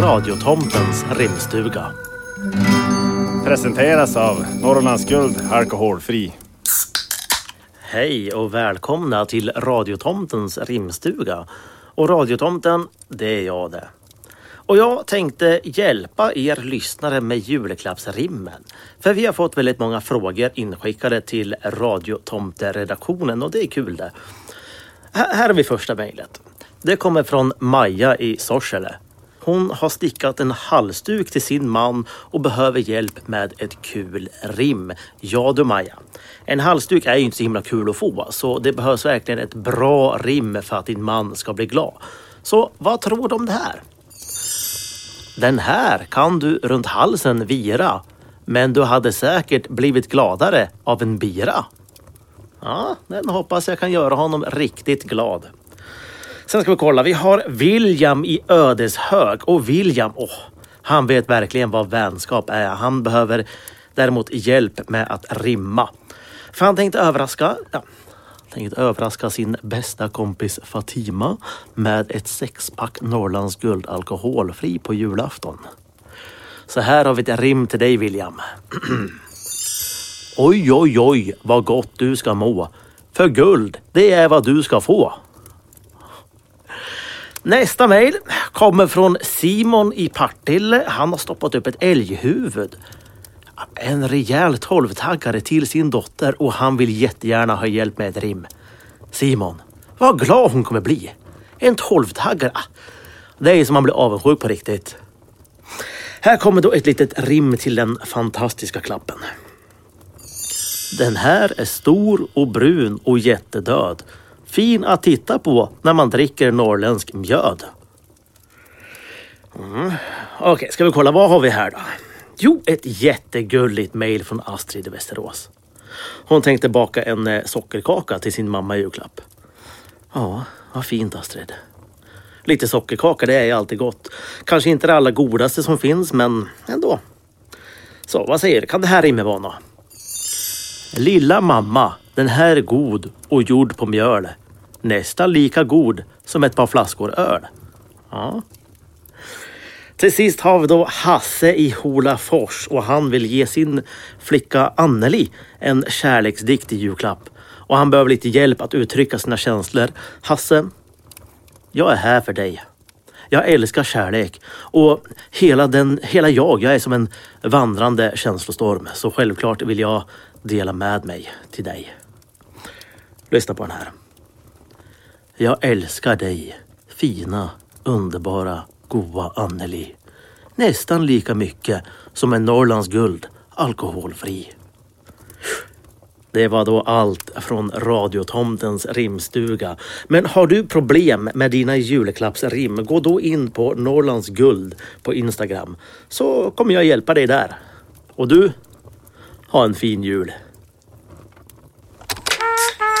Radiotomtens rimstuga. Presenteras av Norrlands Guld Alkoholfri. Hej och välkomna till Radiotomtens rimstuga. Och Radiotomten, det är jag det. Och jag tänkte hjälpa er lyssnare med julklappsrimmen. För vi har fått väldigt många frågor inskickade till Radiotomteredaktionen och det är kul det. Här har vi första mejlet. Det kommer från Maja i Sorsele. Hon har stickat en halsduk till sin man och behöver hjälp med ett kul rim. Ja du Maja. En halsduk är ju inte så himla kul att få så det behövs verkligen ett bra rim för att din man ska bli glad. Så vad tror du om det här? Den här kan du runt halsen vira. Men du hade säkert blivit gladare av en bira. Ja, den hoppas jag kan göra honom riktigt glad. Sen ska vi kolla. Vi har William i Ödeshög och William, åh, han vet verkligen vad vänskap är. Han behöver däremot hjälp med att rimma. För han tänkte överraska, ja, tänkte överraska sin bästa kompis Fatima med ett sexpack Norrlands guld alkoholfri på julafton. Så här har vi ett rim till dig William. Oj, oj, oj, vad gott du ska må. För guld, det är vad du ska få. Nästa mejl kommer från Simon i Partille. Han har stoppat upp ett älghuvud. En rejäl tolvtaggare till sin dotter och han vill jättegärna ha hjälp med ett rim. Simon, vad glad hon kommer bli. En tolvtaggare. Ah. Det är som man blir avundsjuk på riktigt. Här kommer då ett litet rim till den fantastiska klappen. Den här är stor och brun och jättedöd. Fin att titta på när man dricker norrländsk mjöd. Mm. Okej, ska vi kolla vad har vi här då? Jo, ett jättegulligt mejl från Astrid i Västerås. Hon tänkte baka en eh, sockerkaka till sin mamma i julklapp. Ja, vad fint Astrid. Lite sockerkaka, det är ju alltid gott. Kanske inte det allra godaste som finns, men ändå. Så, vad säger du? Kan det här rimma vara något? Lilla mamma, den här är god och gjord på mjöl. Nästan lika god som ett par flaskor öl. Ja. Till sist har vi då Hasse i Holafors och han vill ge sin flicka Anneli en kärleksdikt i julklapp. Och han behöver lite hjälp att uttrycka sina känslor. Hasse, jag är här för dig. Jag älskar kärlek och hela, den, hela jag, jag är som en vandrande känslostorm. Så självklart vill jag dela med mig till dig. Lyssna på den här. Jag älskar dig, fina, underbara, goa Anneli. Nästan lika mycket som en Norrlands guld, alkoholfri. Det var då allt från Radiotomtens rimstuga. Men har du problem med dina julklappsrim, gå då in på Norrlands guld på Instagram så kommer jag hjälpa dig där. Och du, ha en fin jul.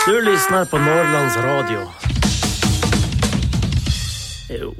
Du lyssnar på Norrlands Radio. Jo.